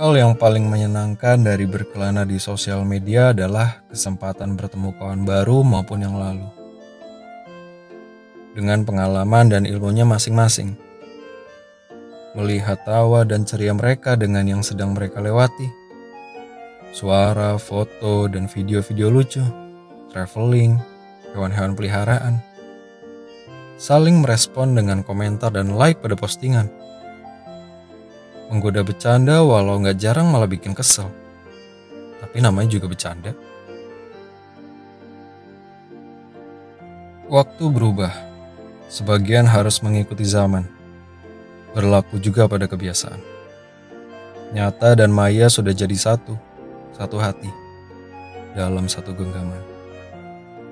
Hal yang paling menyenangkan dari berkelana di sosial media adalah kesempatan bertemu kawan baru maupun yang lalu. Dengan pengalaman dan ilmunya masing-masing. Melihat tawa dan ceria mereka dengan yang sedang mereka lewati. Suara, foto, dan video-video lucu, traveling, hewan-hewan peliharaan. Saling merespon dengan komentar dan like pada postingan Menggoda bercanda walau nggak jarang malah bikin kesel. Tapi namanya juga bercanda. Waktu berubah. Sebagian harus mengikuti zaman. Berlaku juga pada kebiasaan. Nyata dan maya sudah jadi satu, satu hati, dalam satu genggaman.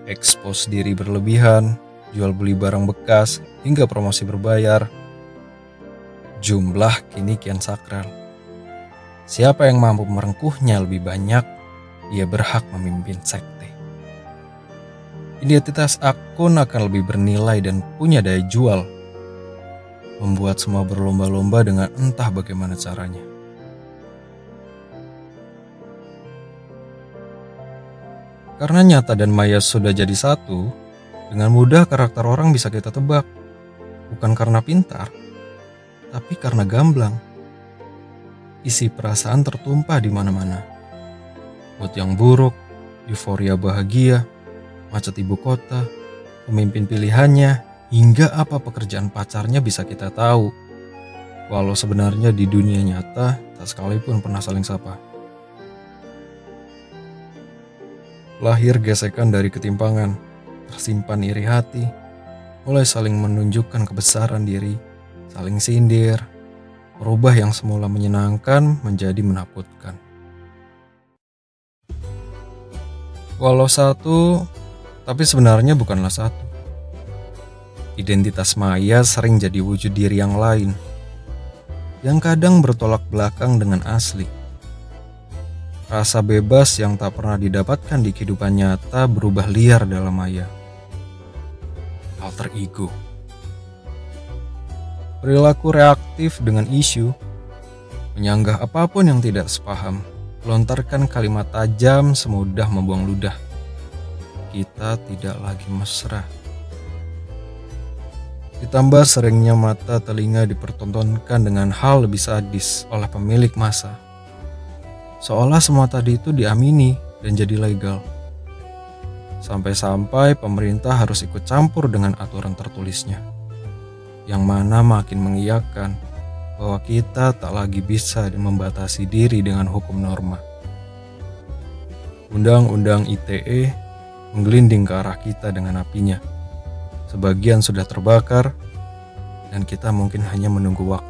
Ekspos diri berlebihan, jual beli barang bekas, hingga promosi berbayar, Jumlah kini kian sakral. Siapa yang mampu merengkuhnya lebih banyak, ia berhak memimpin sekte. Identitas akun akan lebih bernilai dan punya daya jual, membuat semua berlomba-lomba dengan entah bagaimana caranya. Karena nyata dan maya sudah jadi satu, dengan mudah karakter orang bisa kita tebak. Bukan karena pintar, tapi karena gamblang. Isi perasaan tertumpah di mana-mana. Mood yang buruk, euforia bahagia, macet ibu kota, pemimpin pilihannya, hingga apa pekerjaan pacarnya bisa kita tahu. Walau sebenarnya di dunia nyata tak sekalipun pernah saling sapa. Lahir gesekan dari ketimpangan, tersimpan iri hati, mulai saling menunjukkan kebesaran diri saling sindir, merubah yang semula menyenangkan menjadi menakutkan. Walau satu, tapi sebenarnya bukanlah satu. Identitas maya sering jadi wujud diri yang lain, yang kadang bertolak belakang dengan asli. Rasa bebas yang tak pernah didapatkan di kehidupan nyata berubah liar dalam maya. Alter ego. Perilaku reaktif dengan isu, menyanggah apa pun yang tidak sepaham, lontarkan kalimat tajam semudah membuang ludah. Kita tidak lagi mesra. Ditambah seringnya mata telinga dipertontonkan dengan hal lebih sadis oleh pemilik masa. Seolah semua tadi itu diamini dan jadi legal. Sampai-sampai pemerintah harus ikut campur dengan aturan tertulisnya yang mana makin mengiyakan bahwa kita tak lagi bisa membatasi diri dengan hukum norma. Undang-undang ITE menggelinding ke arah kita dengan apinya. Sebagian sudah terbakar, dan kita mungkin hanya menunggu waktu